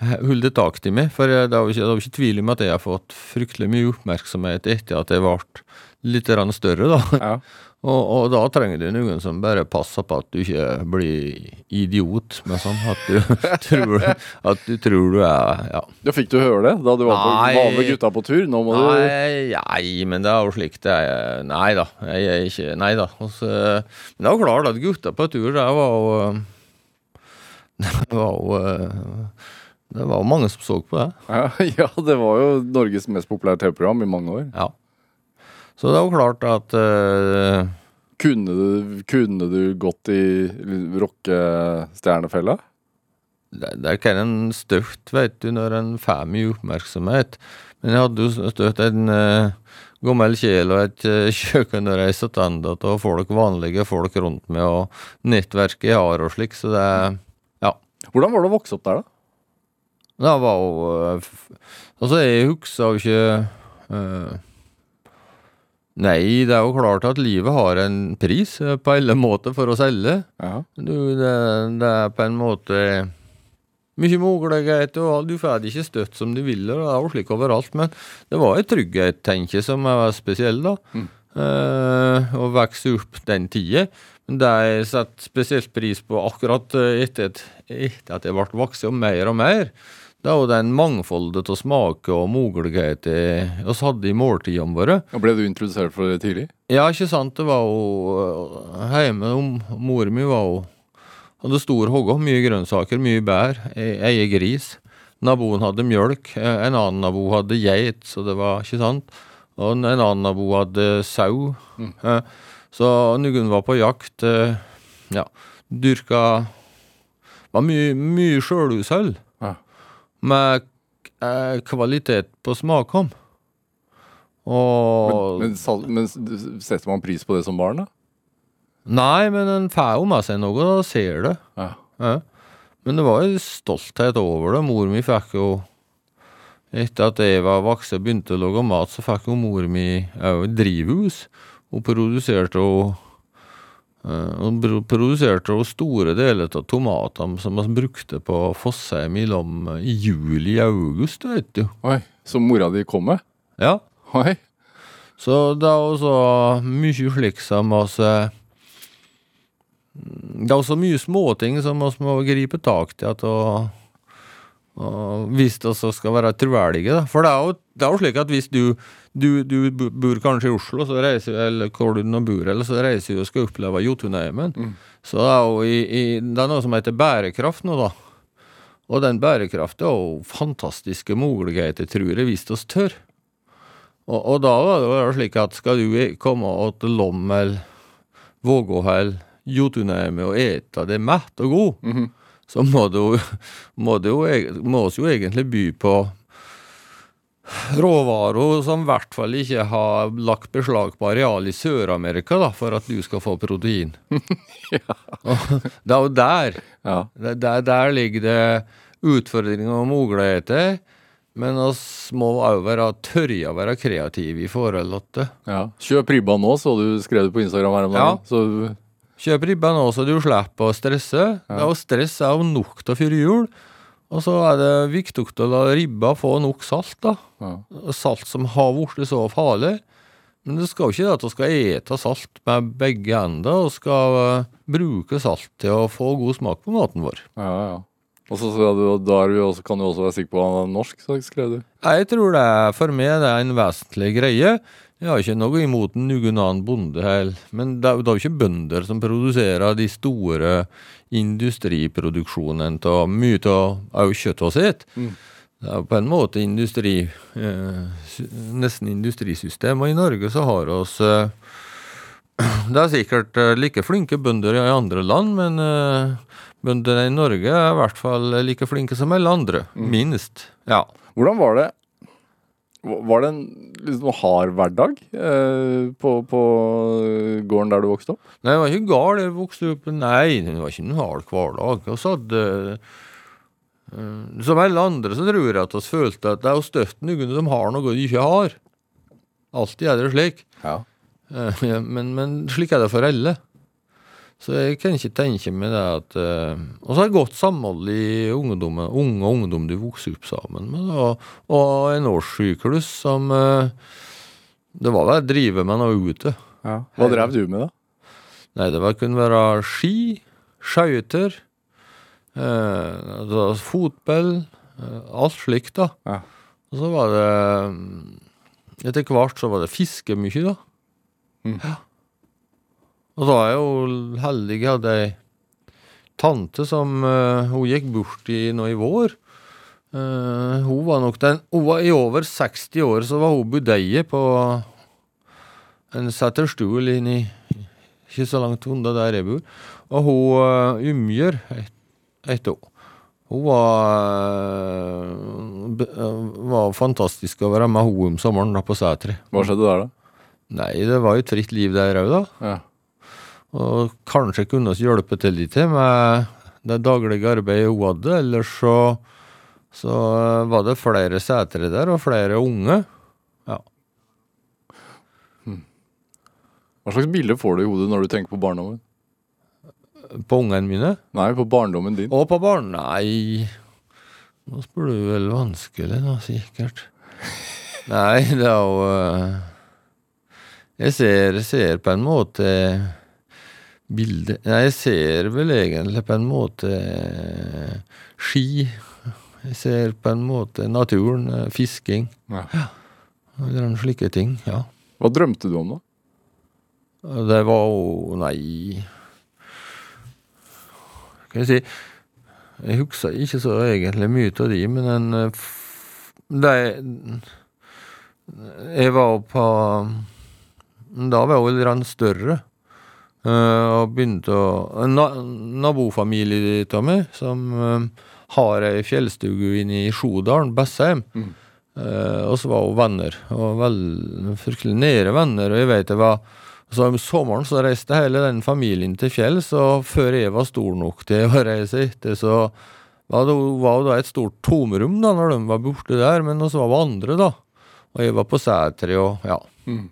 holdt tak i meg. For det er jo ikke, ikke tvil om at jeg har fått fryktelig mye oppmerksomhet etter at jeg ble litt større, da. Ja. Og, og da trenger du noen som bare passer på at du ikke blir idiot, men sånn at du [LAUGHS] tror, at du, tror du er ja. Ja, Fikk du høre det da du var, på, Nei. var med gutta på tur? Nå må du Nei, nei, men det er jo slik det er. Nei da. Jeg er ikke Nei da. Også, men det jo klart at gutta på tur, det var jo [LAUGHS] Det var jo Det var mange som så på det. ja, [LAUGHS] ja, det var jo Norges mest populære TV-program i mange år. Ja. Så det er jo klart at uh, Kunne du, kunne du gått i rockestjernefella? det, det ikke en støtt, vet du, når en får mye oppmerksomhet. Men jeg hadde jo støtt en uh, gammel kjel og et uh, kjøkken å reise tilbake og folk, vanlige folk rundt meg, og nettverket jeg har og slik, så det Ja. Hvordan var det å vokse opp der, da? Det var jo uh, Altså, jeg husker jo ikke eh, Nei, det er jo klart at livet har en pris eh, på alle måter for oss alle. Ja. Du, det, det er på en måte mye muligheter, og du får det ikke støtt som du vil, og det er jo slik overalt, men det var en trygghet, tenker jeg, som var spesiell, da. Eh, å vokse opp den tida. Men det jeg setter spesielt pris på akkurat eh, etter, etter at jeg ble voksen og mer og mer, det er jo den mangfoldet av smaker og muligheter vi hadde i måltidene våre. Og Ble du introdusert for det tidlig? Ja, ikke sant. Det var jo øh, hjemme om- Mor mi var jo hadde stor hogge, mye grønnsaker, mye bær, e- gris. Naboen hadde mjølk, eh, en annen nabo hadde geit, så det var ikke sant. Og en en annen nabo hadde sau. Mm. Så noen var på jakt. eh, Ja, dyrka var mye, mye sjølhushold. Med eh, kvalitet på smakom. Og Men, men, men setter man pris på det som barn, da? Nei, men en får jo med seg noe, da ser det. Ja. Ja. Men det var jo stolthet over det. Mor mi fikk jo Etter at jeg var voksen og begynte å lage mat, så fikk jo mor mi òg et drivhus. Hun produserte jo eh, Hun produserte jo store deler av tomatene som vi brukte på Fossheim i Lom i juli-august, vet du. Oi, Som mora di kom med? Ja. Oi. Så det er også mye slik som oss eh, Det er også mye småting som vi må gripe tak i. At og, og hvis det skal være troverdige. For det er, jo, det er jo slik at hvis du, du, du bor kanskje i Oslo, så reiser, eller hvor du nå bor, eller så reiser du og skal oppleve Jotunheimen, så det er jo i, i, det er noe som heter bærekraft nå, da. Og den bærekraften er jo fantastiske muligheter, tror jeg, hvis vi tør. Og, og da var det jo slik at skal du komme til Lommel, Vågåhell, Jotunheimen og ete det mett og god, så må det må du, må oss jo egentlig by på råvarer som i hvert fall ikke har lagt beslag på areal i Sør-Amerika, da, for at du skal få protein. [LAUGHS] Og [LAUGHS] det er jo der. Ja. Der, der ligger det utfordringer og muligheter, men oss må òg være tørre å være kreative i forhold til det. ja. Kjøp ribba nå, så du skrev det på Instagram her om dagen. Ja. Så Kjøp ribba nå så du slipper å stresse. Det er jo stress er jo nok til å fyre jul. Og så er det viktig å la ribba få nok salt, da. ja. Salt som har blitt så farlig. Men det skal jo ikke det at vi skal ete salt med begge ender, og skal eh, bruke salt til å få god smak på maten vår. ja, ja. Og så du, da også, kan du også være sikker på at han er norsk, skrev du. Jeg tror det er, for meg det er en vesentlig greie. Jeg har ikke noe imot noen annen bonde heller, men det er jo ikke bønder som produserer de store industriproduksjonene av mye av kjøtt og Mm. Det er jo på en måte industri, eh, nesten nesten og I Norge så har oss eh, [CLEARS THROAT] Det er sikkert eh, like flinke bønder i andre land, men eh, bøndene i Norge er i hvert fall like flinke som alle andre. Minst. Ja. Hvordan var det Var det en liksom hard hverdag eh, på, på gården der du vokste opp? Nei, jeg var ikke gal. Jeg vokste opp Nei, det var ikke noen hard hverdag. Vi hadde eh, Som alle andre så tror jeg at vi følte at det er støtt noen som har noe de ikke har. Alltid er det slik. Ja. Eh, ja, men, men slik er det for alle. Så jeg kan ikke tenke meg det at eh, Og så har jeg godt samhold i ungdommen. Unge og ungdom du vokser opp sammen med. Og, og en årssyklus som eh, Det var vel å drive med noe ute. Hva drev du med, da? Nei, det var, kunne være ski, skøyter, eh, fotball, eh, alt slikt, da. Ja. Og så var det mm, Etter hvert så var det fiske mye, da. Mm. Ja. Og da er jeg jo heldig jeg hadde ei tante som uh, Hun gikk bort i nå i vår. Uh, hun var nok den Hun var i over 60 år, så var hun budeie på en setterstol inni ikke så langt unna der jeg bor. Og hun uh, Ymjer het hun. Hun var, var fantastisk å være med henne om sommeren da på Sætre. Hva skjedde der, da? Nei, det var jo et fritt liv der òg, da. Ja. Og kanskje kunne vi hjelpe til litt med det daglige arbeidet hun hadde. Ellers så, så uh, var det flere setre der, og flere unge. Ja. Hva slags bilde får du i hodet når du tenker på barndommen? På ungene mine. Nei, på barndommen din. Og på barn... Nei Nå spør du vel vanskelig, da, sikkert. [LAUGHS] Nei, det er jo eh, Jeg ser, ser på en måte bildet Nei, jeg ser vel egentlig på en måte eh, ski. Jeg ser på en måte naturen, eh, fisking. Ja. Eller slike ting. Ja. Hva drømte du om, da? Det var jo Nei Skal jeg si Jeg husker ikke så egentlig mye av de, men en eh, de, Jeg var jo på Da var jeg vel litt større. Eh, og begynte å na, nabofamilie av meg som eh, har ei fjellstue inne i Sjodalen, Bessheim. Mm. Uh, og så var hun venner, og vel fryktelig nære venner. Og jeg vet det var så om sommeren så reiste hele den familien til fjells, og før jeg var stor nok til å reise etter, så var det var det da et stort tomrom da, når de var borte der, men så var det andre, da. Og jeg var på Sætre og ja. Mm.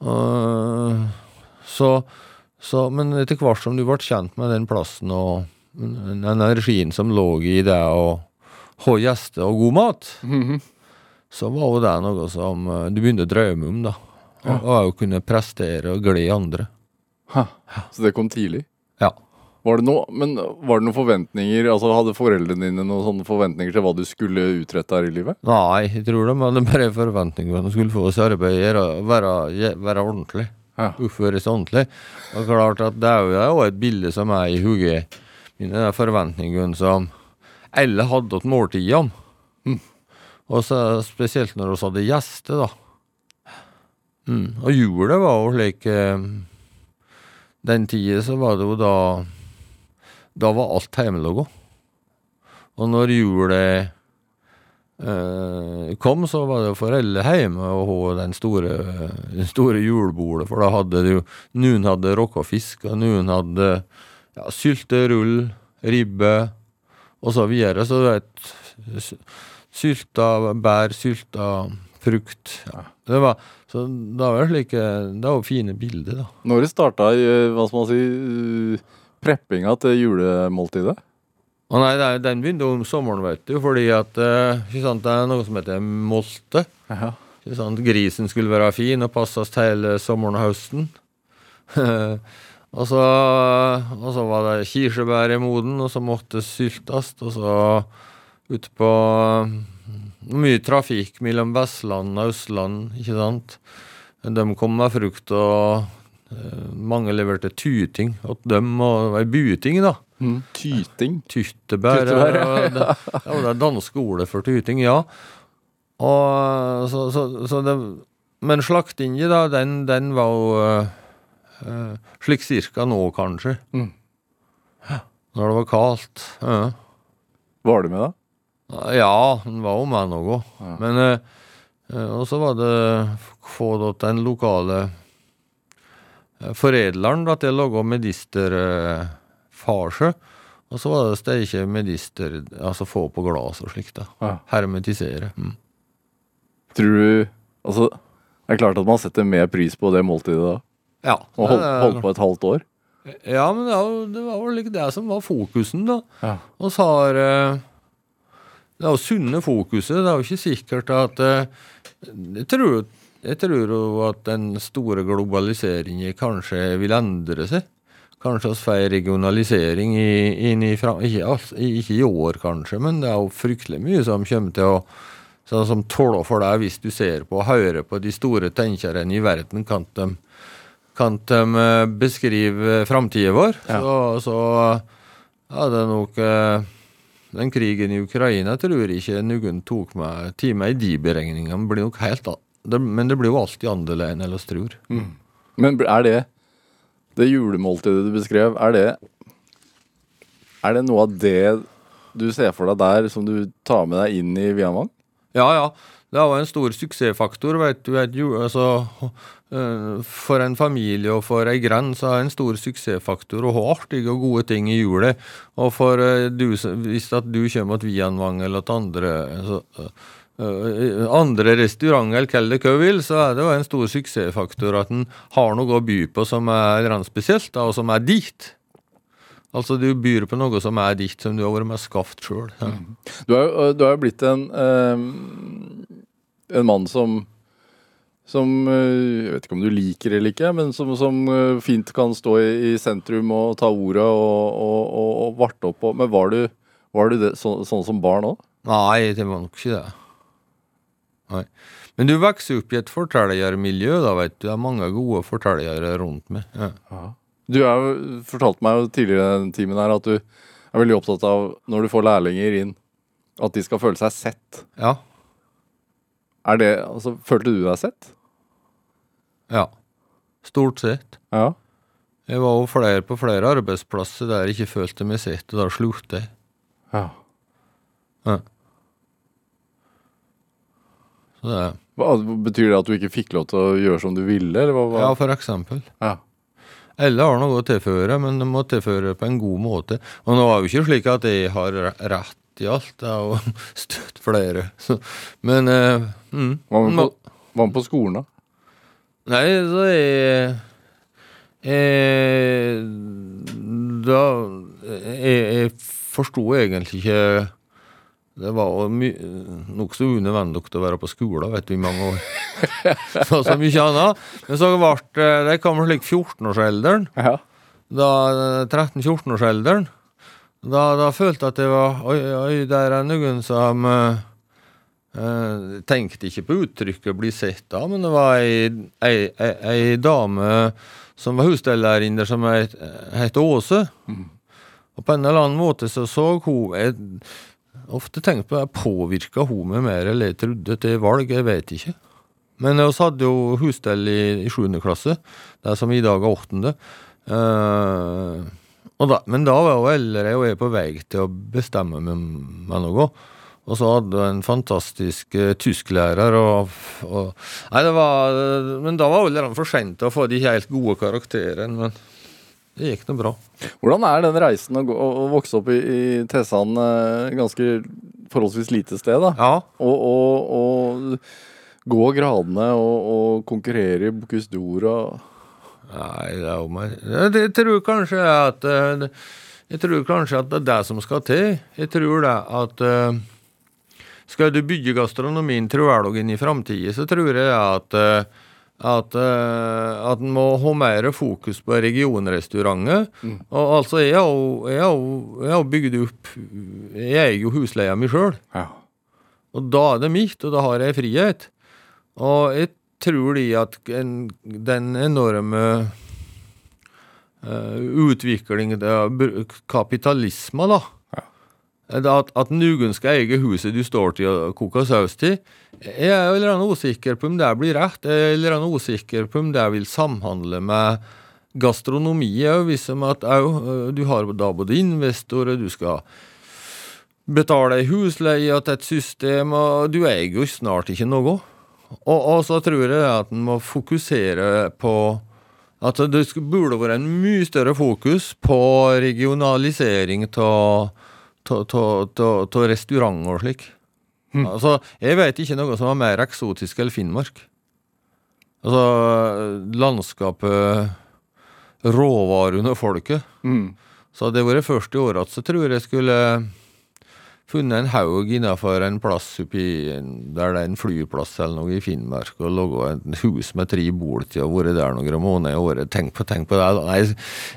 Og, så, så, men etter hvert som du ble kjent med den plassen og den energien som lå i det, og ha gjester og god mat, Mhm. så var jo det noe som eh, du begynte å drømme om, da. Ja. Og, å kunne prestere og glede andre. Ha. Så det kom tidlig? Ja. Var det noe, men var det noen forventninger, altså hadde foreldrene dine noen sånne forventninger til hva du skulle utrette her i livet? Nei, jeg tror de hadde bare forventninger om at de skulle få oss arbeid, og være, være ordentlig. Ja. Oppføre ordentlig. Og klart at det er jo et bilde som er i hodet mine, de forventningene som alle hadde til måltidene. Mm. Og så spesielt når vi hadde gjester, da. Mm. Og julet var jo slik eh, Den tida så var det jo da Da var alt hjemmelaga. Og når eh, kom, så var det foreldre hjemme å ha den store, den store julebordet, for da hadde du Noen hadde rocka fisk, og noen hadde ja, sylterull, ribbe og så videre. Så du vet Sylta bær, sylta frukt. Ja. Det var, så det var slike Det var fine bilder, da. Når det starta, eh, hva skal man si, eh, preppinga til julemåltidet? Å nei, det den begynte om sommeren, vet du, fordi at eh, ikke sant, det er noe som heter molte. Ja. Sant? Grisen skulle være fin og passes til hele sommeren og høsten. [LAUGHS] og, så, og så var det kirsebær i moden, og så måtte syltes. Og så ute på Mye trafikk mellom Vestland og Østland, ikke sant. De kom med frukt, og eh, mange leverte tuting åt dem, og det var buting, da. Mm. Tyting. Tyttebær. Tyttebær, ja. det, ja, det er danske ordet for tyting, ja. Og så, så, så det Men slaktinga, da, den, den var jo eh, slik cirka nå, kanskje. Mm. Når det var kaldt. Uh. Var du med da? Ja, den var jo med noe. Ja. Men eh, Og så var det få da den lokale foredleren da, til å lage medisterfarse. Og så var det steike medister, altså få på glass og slikt. da. Ja. Hermetisere. Mm. Tror du Altså, Det er klart at man setter mer pris på det måltidet da. Ja. Og holdt, holdt på et halvt år. Ja, men det, var- det var vel ikke det som var fokusen, da. Ja. Og så har eh, Det er jo sunne fokuset. Det er jo ikke sikkert at eh, Jeg tror, jeg tror jo at den store globaliseringen kanskje vil endre seg. Kanskje oss får regionalisering i, inn i fram... Ikke, ikke i år, kanskje, men det er jo fryktelig mye som kommer til å Sånn som tåler for deg hvis du ser på og hører på de store tenkerne i verden, kan de, kan de eh, beskrive framtida vår. Ja. Så, så ja, det er nok eh, Den krigen i Ukraina tror jeg ikke noen tok med tid med i de beregningene. Det blir nok helt, men det blir jo alltid annerledes enn vi tror. Men er det det julemåltidet du beskrev, er det Er det noe av det du ser for deg der som du tar med deg inn i Vianvang? Ja, ja. Det er jo en stor suksessfaktor. vet du. Vet, du, altså, eh, for en familie og for ei grend så er det en stor suksessfaktor å ha artige og gode ting i julet. Og for eh, du, hvis at du kommer til Vianvang eller til andre så, eh, andre restauranter, eller kall det hva vil, så er det jo en stor suksessfaktor at en har noe å by på som er spesielt, og som er ditt. Altså du byr på noe som er ditt, som du har vært med skapt sjøl. Ja. Du er jo du er jo blitt en eh, En mann som som eh, Jeg vet ikke om du liker eller ikke, men som, som eh, fint kan stå i, i sentrum og ta ordet og, og, og, og varte opp på. Men var du, var du det, så, sånn som barn òg? Nei, det var nok ikke det. Nei. Men du vokser opp i et fortellermiljø, da, vet du. Det er mange gode fortellere rundt meg. Ja. Du har fortalte meg jo tidligere i den timen her at du er veldig opptatt av når du får lærlinger inn, at de skal føle seg sett. ja. Er det, altså, Følte du deg sett? Ja. Stort sett. Ja. Jeg var jo flere på flere arbeidsplasser der jeg ikke følte meg sett, og da sluttet jeg. ja. Så det, Hva, betyr det at du ikke fikk lov til å gjøre som du ville, eller hva? hva? ja, for eksempel. Ja. Alle har noe å tilføre, men de må tilføre på en god måte. Og nå er det jo ikke slik at jeg har rett i alt. Jeg har jo [LAUGHS] støtt flere. Så, men eh, mm, Hva med på, hva med på skolen, da? Nei, så jeg jeg, Da Jeg, jeg forsto egentlig ikke Det var nokså unødvendig å være på skolen vet du, i mange år. Så, så mye annet. Men så ble det kom slik 14-årsalderen. Ja. 13-14-årsalderen. Da, da følte jeg at det var Oi, oi, der er noen som eh, eh, tenkte ikke på uttrykket 'bli sett' da, men det var ei, ei, ei, ei dame som var husstellerinne som het, Åse. Og på en eller annen måte så så hun Jeg ofte tenkt på det, påvirka hun meg mer eller jeg trodde til valg, jeg vet ikke. Men vi hadde jo husstell i, i 7. klasse, det som i dag er 8. Uh, da, men da var jo eldre, og jeg på vei til å bestemme meg med noe. Og så hadde jeg en fantastisk uh, tysklærer. Og, og, nei, det var, men da var det for sent til å få de helt gode karakterene. Men det gikk nå bra. Hvordan er den reisen å, gå, å vokse opp i, i Tessan, eh, ganske forholdsvis lite sted, da? Ja. Og, og, og gå gradene og, og konkurrere i Bocuse d'Or og Nei, det er jo meg Jeg, tror kanskje at eh, Jeg tror kanskje at det er det som skal til. Jeg tror det at eh, Skal du bygge gastronomien troverdig inn i framtida, så tror jeg at at, uh, at en må ha mer fokus på regionrestauranter. Og altså, jeg har bygd opp Jeg eier jo husleia mi sjøl. ja. Og da er det mitt, og da har jeg frihet. Og jeg tror de at en, den enorme uh, utviklingen av kapitalisme, da ja. At, at noen skal eie huset du står til og koker saus til. Jeg er litt grann usikker på om det blir rett. Jeg er litt grann usikker på om det vil samhandle med gastronomi òg, hvis som at øh, du har da både investorer, du skal betale ei husleie til et system, og du eier jo snart ikke noe. Og, og så tror jeg at en må fokusere på at det burde vært en mye større fokus på regionalisering av restauranter og slik. Altså, jeg vet ikke noe som er mer eksotisk enn Finnmark. Altså, landskapet, råvarene og folket. Mm. Så hadde det vært først i året, så tror jeg jeg skulle funnet en haug innafor en plass oppi der det er en flyplass eller noe i Finnmark, og laga et hus med tre bol til og vært der noen måneder i året. Tenk på, tenk på det. Nei,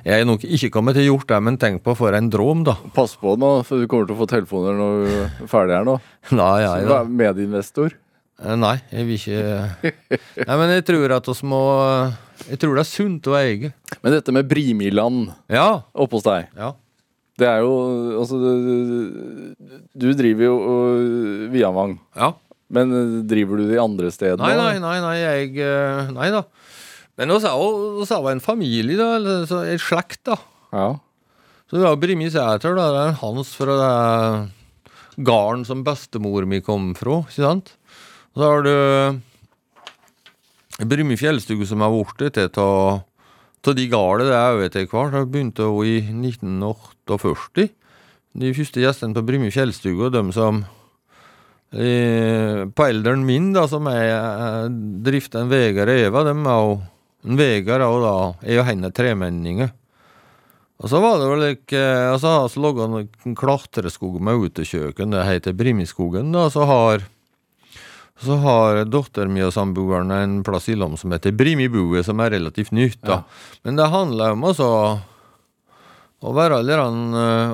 jeg er nok ikke kommet til å gjort det, men tenk på for en drøm, da. Pass på nå, for du kommer til å få telefoner når du er ferdig her nå. Nei, [LAUGHS] ja, ja. Så du er Medinvestor. Eh, Nei, jeg vil ikke Nei, men jeg tror at oss må Jeg tror det er sunt å eie. Men dette med Brimiland Ja. oppe hos deg, Ja. Det er jo Altså, du, du driver jo uh, Vianvang, ja. men øh, driver du de andre stedene? Nei, nei, nei, nei, jeg eh, Nei da. Men vi er en familie, da. Eller så en slekt, da. Ja. Så vi har Brimi Sæter, da. Det er Hans fra det garden som bestemor mi kom fra, ikke sant? Og så har du Brimi fjellstue som er blitt til av de gårdene det er jo etter hvert. Det begynte jo i 1948. De første gjestene på Brimi fjellstue, og de som eh, På elderen min, da, som jeg eh, drifter en Vegard og Eva, dem er jo en Vegard og da er jo henne tremenninger. Og så var det vel ikke Altså har vi laga en klatreskog med utekjøkken, det heter Brimiskogen, da. Så har så har datteren min og samboeren en plass i Lom som heter Brimibue, som er relativt nytt, da. Men det handler om altså å være litt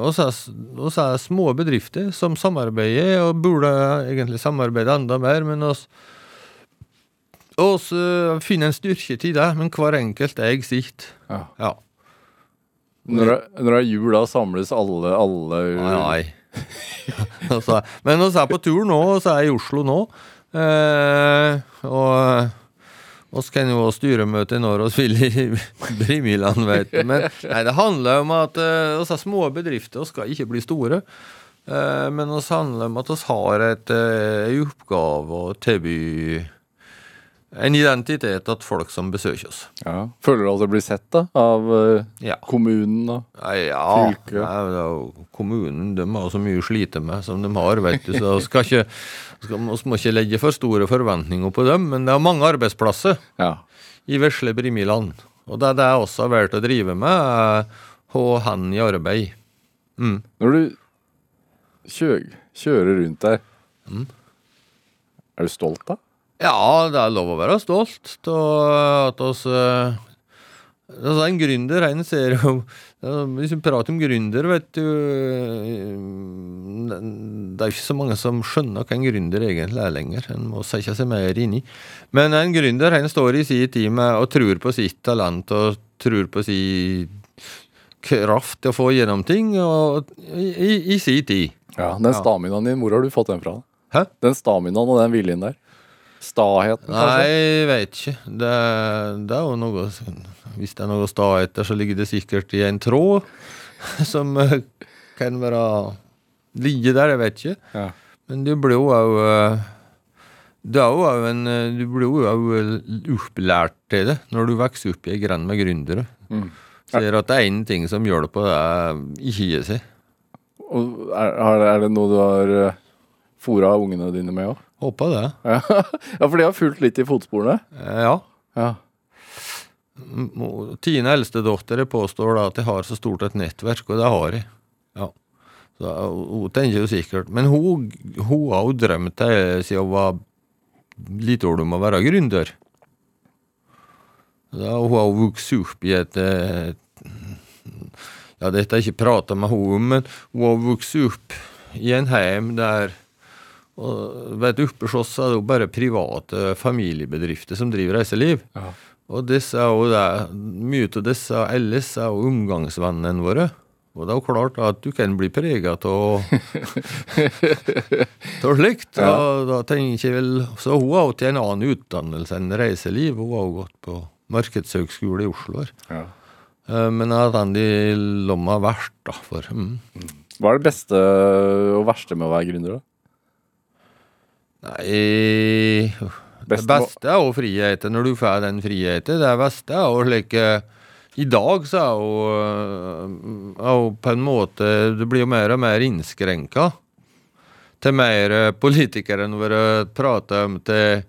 oss er, oss er små bedrifter som samarbeider, og burde egentlig samarbeide enda mer, men oss oss eh, finner en styrke til det, men hver enkelt eier sitt. Ja. Ja. Når, det, når det er jul, da samles alle, alle Nei, [LAUGHS] men vi er på tur nå, og så er jeg i Oslo nå. Eh, og vi kan jo styremøte når vi vil i [LAUGHS] Brimiland, vet du. Men nei, det handler om at vi oss er små bedrifter og skal ikke bli store. Uh, men det handler om at vi har et, uh, oppgave å tilby en identitet til folk som besøker oss. Ja. Føler du at det blir sett da, av øh, Ja. kommunen? og fylket? ja, Fylke. Nei, det er kommunen de har så mye å slite med som de har, vet du. Så skal ikke, skal, vi må ikke legge for store forventninger på dem. Men det er mange arbeidsplasser Ja. i vesle Brimiland. Og det er det jeg også har valgt å drive med, er å hen i arbeid. Mm. Når du kjø kjører rundt der, Mm. er du stolt da? Ja, det er lov å være stolt av at oss eh, Altså, en gründer, han ser jo Hvis vi prater om gründer, vet du eh, Det er ikke så mange som skjønner hva en gründer egentlig er lenger. En må sette seg mer inn i. Men en gründer han står i sin tid med og tror på sitt talent og tror på sin kraft til å få gjennom ting og, i, i, i sin tid. Ja, Den staminaen din, hvor har du fått den fra? Hæ? Den staminaen og den viljen der? Staheten, Nei, jeg vet ikke. Det, det er jo noe Hvis det er noe å der etter, så ligger det sikkert i en tråd [LAUGHS] som eh, kan være ligge der, jeg vet ikke. Ja. Men du blir jo òg Det er jo òg en eh, Du blir jo òg opplært til det når du vokser opp i ei grend med gründere. Mm. Ser at det er én ting som hjelper, det er ikke gi seg. Og er, er det noe du har fora fôra ungene dine med òg? Håper det. [LAUGHS] Ja. for de har fulgt litt i fotsporene? Eh, Ja. Ja. Tine eldste datter påstår da at de har så stort et nettverk, og det har de. Ja. Så hun tenker jo sikkert Men hun, hun har jo drømt det siden hun var liten år om å være gründer. Da, hun har vokst opp i et eh, Ja, dette har jeg ikke prata med henne om, men hun har vokst opp i en heim der og vet Oppe hos oss er det jo bare private familiebedrifter som driver reiseliv. Ja. Og disse er jo det, mye av disse ellers er jo omgangsvennene våre. Og det er jo klart at du kan bli prega av [LAUGHS] av slikt. Ja. Og da tenker jeg vel Så hun har jo til en annen utdannelse enn reiseliv. Hun har jo gått på markedshøgskole i Oslo. her. Ja. Men jeg har den i lomma verst, da. For, mm. Hva er det beste og verste med å være gründer? da? Nei Det beste er jo friheten, når du får den friheten. Det beste er jo slik eh, I dag så er jo, eh, er jo på en måte Det blir jo mer og mer innskrenka. Til mer politikere enn våre prater om, til,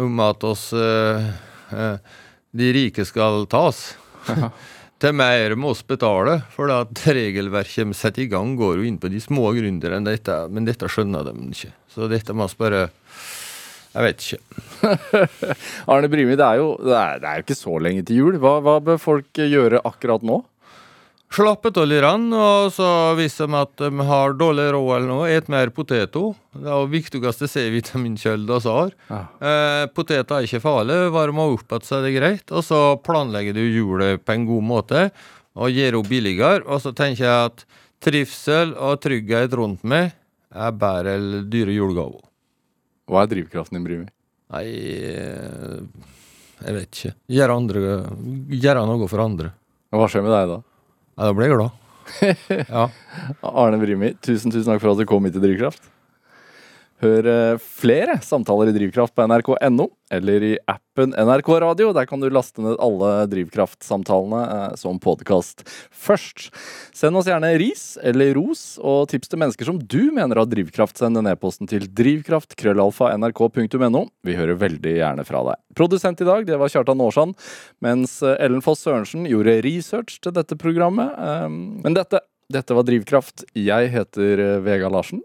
om at oss eh, eh, de rike skal tas. [LAUGHS] Til mer må oss betale, for at regelverket de setter i gang, går jo inn på de små gründerne, dette, men dette skjønner de ikke. Så dette må vi bare Jeg vet ikke. [LAUGHS] Arne Brimi, det er jo det er, det er ikke så lenge til jul. Hva, hva bør folk gjøre akkurat nå? Slappe av litt, og så viser de at de har dårlig råd eller noe, et mer poteter. Det er viktigste C-vitaminkilden vi har. Ja. Eh, poteter er ikke farlig, varmer opp igjen så er det greit. Og så planlegger du julet på en god måte og gjør henne billigere. Og så tenker jeg at trivsel og trygghet rundt meg er bedre enn dyre julegaver. Hva er drivkraften din, Brimi? Nei, eh, jeg vet ikke. Gjøre noe for andre. Hva skjer med deg da? Ja, da blir jeg glad. [LAUGHS] Ja. Arne Brimi, tusen tusen takk for at du kom hit til Drivkraft. Hør eh, flere samtaler i Drivkraft på nrk.no, eller i appen NRK Radio. Der kan du laste ned alle Drivkraft-samtalene eh, som podkast først. Send oss gjerne ris eller ros og tips til mennesker som du mener har drivkraft. Send den e-posten til drivkraft.krøllalfa.nrk.no. Vi hører veldig gjerne fra deg. Produsent i dag det var Kjartan Aarsand, mens eh, Ellen Foss Sørensen gjorde research til dette programmet. Eh, Men dette, dette var Drivkraft. Jeg heter Vega Larsen.